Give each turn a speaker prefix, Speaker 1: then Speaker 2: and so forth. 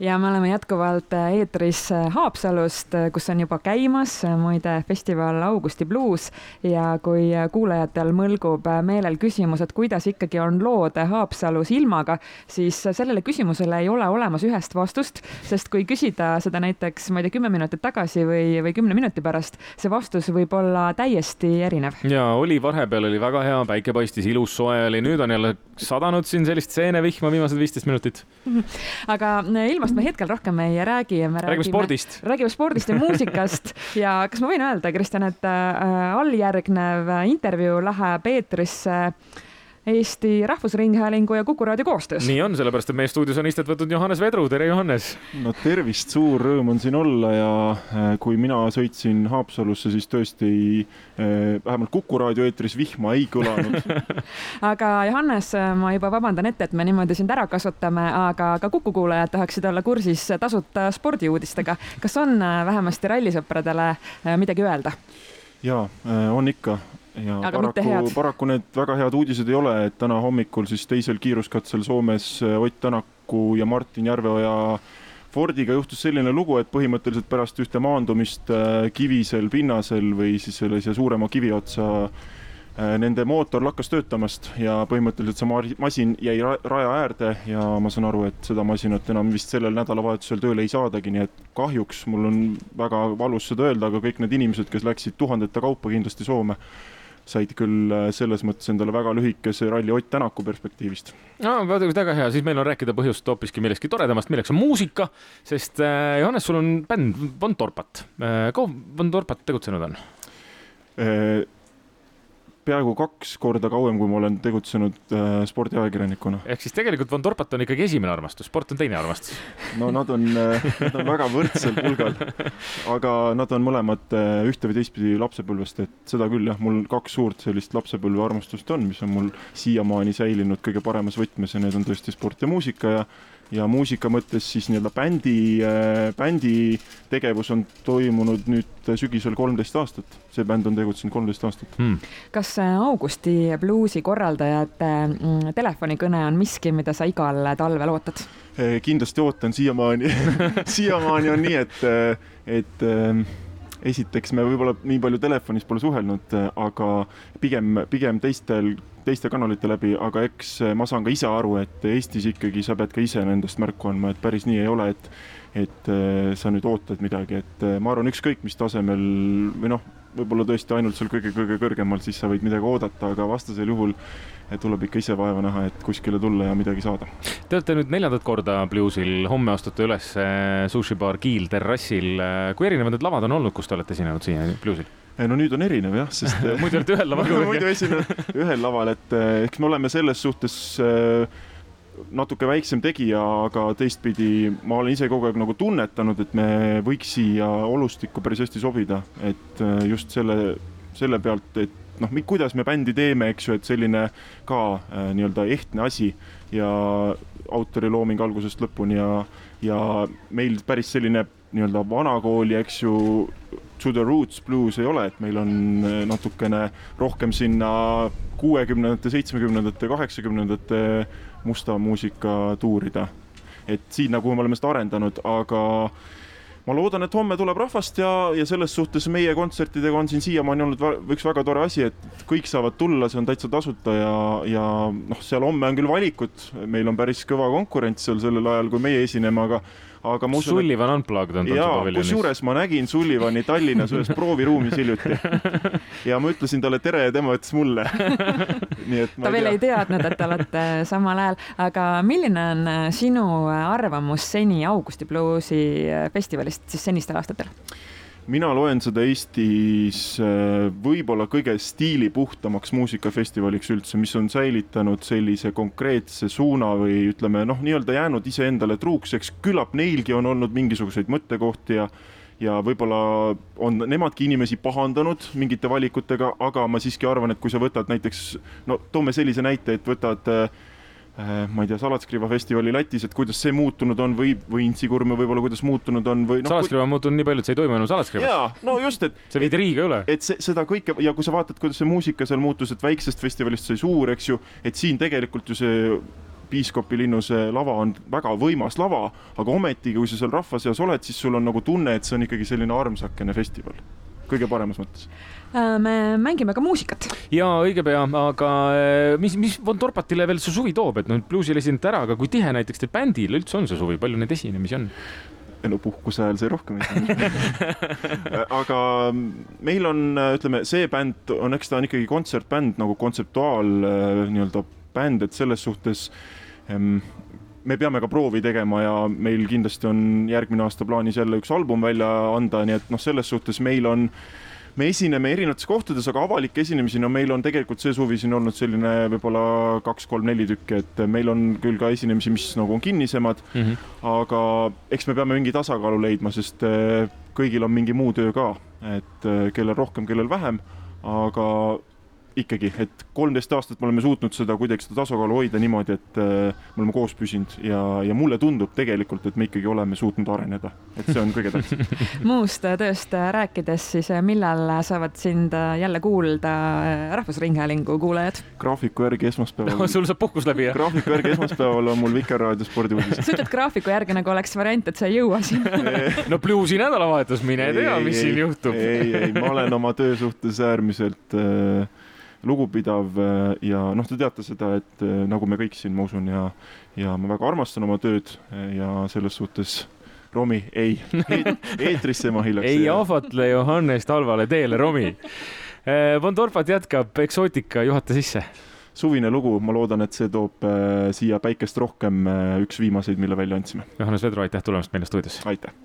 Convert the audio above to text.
Speaker 1: ja me oleme jätkuvalt eetris Haapsalust, kus on juba käimas muide festival Augusti bluus ja kui kuulajatel mõlgub meelel küsimus, et kuidas ikkagi on lood Haapsalus ilmaga, siis sellele küsimusele ei ole olemas ühest vastust, sest kui küsida seda näiteks, ma ei tea, kümme minutit tagasi või, või kümne minuti pärast, see vastus võib olla täiesti erinev.
Speaker 2: ja oli vahepeal oli väga hea, päike paistis, ilus soe oli, nüüd on jälle sadanud siin sellist seenevihma viimased viisteist minutit.
Speaker 1: aga ilmast me hetkel rohkem ei räägi.
Speaker 2: räägime, räägime spordist.
Speaker 1: räägime spordist ja muusikast ja kas ma võin öelda, Kristjan, et äh, alljärgnev intervjuu läheb eetrisse äh, Eesti Rahvusringhäälingu ja Kuku raadio koostöös.
Speaker 2: nii on, sellepärast et meie stuudios on istet võtnud Johannes Vedru, tere Johannes!
Speaker 3: no tervist, suur rõõm on siin olla ja äh, kui mina sõitsin Haapsalusse, siis tõesti äh, vähemalt Kuku raadio eetris vihma ei kõlanud
Speaker 1: aga Johannes, ma juba vabandan ette, et me niimoodi sind ära kasutame, aga ka Kuku kuulajad tahaksid olla kursis tasuta spordiuudistega. kas on äh, vähemasti rallisõpradele midagi öelda?
Speaker 3: jaa, on ikka ja Aga paraku, paraku need väga head uudised ei ole, et täna hommikul siis teisel kiiruskatsel Soomes äh, Ott Tänaku ja Martin Järveoja Fordiga juhtus selline lugu, et põhimõtteliselt pärast ühte maandumist äh, kivisel pinnasel või siis sellise suurema kivi otsa äh, nende mootor lakkas töötamast ja põhimõtteliselt see masin jäi raja äärde ja ma saan aru, et seda masinat enam vist sellel nädalavahetusel tööle ei saadagi, nii et kahjuks mul on väga valus seda öelda, aga kõik need inimesed, kes läksid tuhandete kaupa kindlasti Soome said küll äh, selles mõttes endale väga lühikese ralli Ott Tänaku perspektiivist.
Speaker 2: no väga hea, siis meil on rääkida põhjust hoopiski millestki toredamast, milleks on muusika, sest äh, Johannes, sul on bänd Von Torpat. Äh, kaua Von Torpat tegutsenud on?
Speaker 3: Peaaegu kaks korda kauem, kui ma olen tegutsenud äh, spordiajakirjanikuna.
Speaker 2: ehk siis tegelikult Von Torpat on ikkagi esimene armastus, sport on teine armastus.
Speaker 3: no nad on äh,, nad on väga võrdsel pulgal, aga nad on mõlemad äh, ühte või teistpidi lapsepõlvest, et seda küll jah, mul kaks suurt sellist lapsepõlve armastust on, mis on mul siiamaani säilinud kõige paremas võtmes ja need on tõesti sport ja muusika ja ja muusika mõttes siis nii-öelda bändi, äh, bändi tegevus on toimunud nüüd sügisel kolmteist aastat. see bänd on tegutsenud kolmteist aastat hmm..
Speaker 1: kas äh, Augusti bluusi korraldajate mm, telefonikõne on miski, mida sa igal talvel ootad?
Speaker 3: Äh, kindlasti ootan siiamaani siiamaani on nii, et, et esiteks me võib-olla nii palju telefonis pole suhelnud, aga pigem, pigem teistel teiste kanalite läbi, aga eks eh, ma saan ka ise aru, et Eestis ikkagi sa pead ka ise nendest märku andma, et päris nii ei ole, et et eh, sa nüüd ootad midagi, et ma arvan, ükskõik mis tasemel või noh, võib-olla tõesti ainult seal kõige-kõige kõrgemal, siis sa võid midagi oodata, aga vastasel juhul tuleb ikka ise vaeva näha, et kuskile tulla ja midagi saada.
Speaker 2: Te olete nüüd neljandat korda Bluesil, homme astute üles sushi baar Kiil terrassil. kui erinevad need lavad on olnud, kus te olete esinenud siia Bluesil?
Speaker 3: no nüüd on erinev jah, sest
Speaker 2: muidu olete ühel laval
Speaker 3: muidu esinen ühel laval, et eh, eks me oleme selles suhtes eh, natuke väiksem tegija, aga teistpidi ma olen ise kogu aeg nagu tunnetanud, et me võiks siia olustikku päris hästi sobida, et eh, just selle, selle pealt, et noh, kuidas me bändi teeme, eks ju, et selline ka äh, nii-öelda ehtne asi ja autori looming algusest lõpuni ja, ja meil päris selline nii-öelda vanakooli, eks ju, to the roots blues ei ole, et meil on äh, natukene rohkem sinna kuuekümnendate, seitsmekümnendate, kaheksakümnendate musta muusika tuurida. et sinna, kuhu me oleme seda arendanud, aga ma loodan, et homme tuleb rahvast ja, ja selles suhtes meie kontsertidega on siin siiamaani olnud üks väga tore asi, et kõik saavad tulla, see on täitsa tasuta ja, ja noh, seal homme on küll valikud, meil on päris kõva konkurents seal sellel ajal, kui meie esineme, aga aga ma
Speaker 2: usun. Sullivan Unplugged on
Speaker 3: jaa, kusjuures ma nägin Sullivani Tallinnas ühes prooviruumis hiljuti. ja ma ütlesin talle tere ja tema ütles mulle
Speaker 1: nii et ta veel ei teadnud, et te olete samal ajal, aga milline on sinu arvamus seni Augusti Bluesi festivalist siis senistel aastatel?
Speaker 3: Mina loen seda Eestis äh, võib-olla kõige stiilipuhtamaks muusikafestivaliks üldse, mis on säilitanud sellise konkreetse suuna või ütleme noh, nii-öelda jäänud iseendale truuks, eks küllap neilgi on olnud mingisuguseid mõttekohti ja ja võib-olla on nemadki inimesi pahandanud mingite valikutega, aga ma siiski arvan, et kui sa võtad näiteks, no toome sellise näite, et võtad äh, ma ei tea, Salatskriva festivali Lätis, et kuidas see muutunud on või, või Intsikurme võib-olla, kuidas muutunud on või
Speaker 2: no,. Salatskriva on muutunud nii palju, et see ei toimu enam Salatskriivas.
Speaker 3: jaa, no just, et.
Speaker 2: see viidi Riiga üle.
Speaker 3: et see, seda kõike ja kui sa vaatad, kuidas see muusika seal muutus, et väiksest festivalist sai suur, eks ju, et siin tegelikult ju see Piiskopi linnuse lava on väga võimas lava, aga ometigi, kui sa seal rahva seas oled, siis sul on nagu tunne, et see on ikkagi selline armsakene festival, kõige paremas mõttes
Speaker 1: äh, me mängime ka muusikat.
Speaker 2: ja õige pea, aga äh, mis, mis Von Torpatile veel see suvi toob, et noh, bluusil esinete ära, aga kui tihe näiteks teil bändil üldse on see suvi, palju neid esinemisi on?
Speaker 3: no puhkuse ajal sai rohkem aga meil on, ütleme, see bänd on, eks ta on ikkagi kontsertbänd nagu kontseptuaal nii-öelda bänd, et selles suhtes me peame ka proovi tegema ja meil kindlasti on järgmine aasta plaanis jälle üks album välja anda, nii et noh, selles suhtes meil on me esineme erinevates kohtades, aga avalikke esinemisi, no meil on tegelikult see suvi siin olnud selline võib-olla kaks-kolm-neli tükki, et meil on küll ka esinemisi, mis nagu on kinnisemad mm, -hmm. aga eks me peame mingi tasakaalu leidma, sest eh, kõigil on mingi muu töö ka, et eh, kellel rohkem, kellel vähem, aga ikkagi, et kolmteist aastat me oleme suutnud seda kuidagi seda tasakaalu hoida niimoodi, et äh, me oleme koos püsinud ja, ja mulle tundub tegelikult, et me ikkagi oleme suutnud areneda, et see on kõige tähtsam
Speaker 1: muust tööst rääkides, siis äh, millal saavad sind äh, jälle kuulda Rahvusringhäälingu kuulajad?
Speaker 3: graafiku järgi esmaspäeval
Speaker 2: no,. sul saab puhkus läbi, jah?
Speaker 3: graafiku järgi esmaspäeval on mul Vikerraadio spordiuudised.
Speaker 1: sa ütled graafiku järgi nagu oleks variant, et sa ei jõua sinna
Speaker 2: no bluusi nädalavahetus, mine tea, mis ei, siin juhtub.
Speaker 3: ei, ei, ma olen oma töö suhtes äärmiselt äh, lugupidav äh, ja noh, te teate seda, et äh, nagu me kõik siin, ma usun, ja, ja ma väga armastan oma tööd äh, ja selles suhtes Romi, ei eetrisse ma hiljaks
Speaker 2: ei ahvatle Johannest halvale teele, Romi. Von Torpat jätkab eksootika juhata sisse
Speaker 3: suvine lugu, ma loodan, et see toob siia päikest rohkem üks viimaseid, mille välja andsime.
Speaker 2: Johannes Vedro, aitäh tulemast meile stuudiosse!
Speaker 3: aitäh!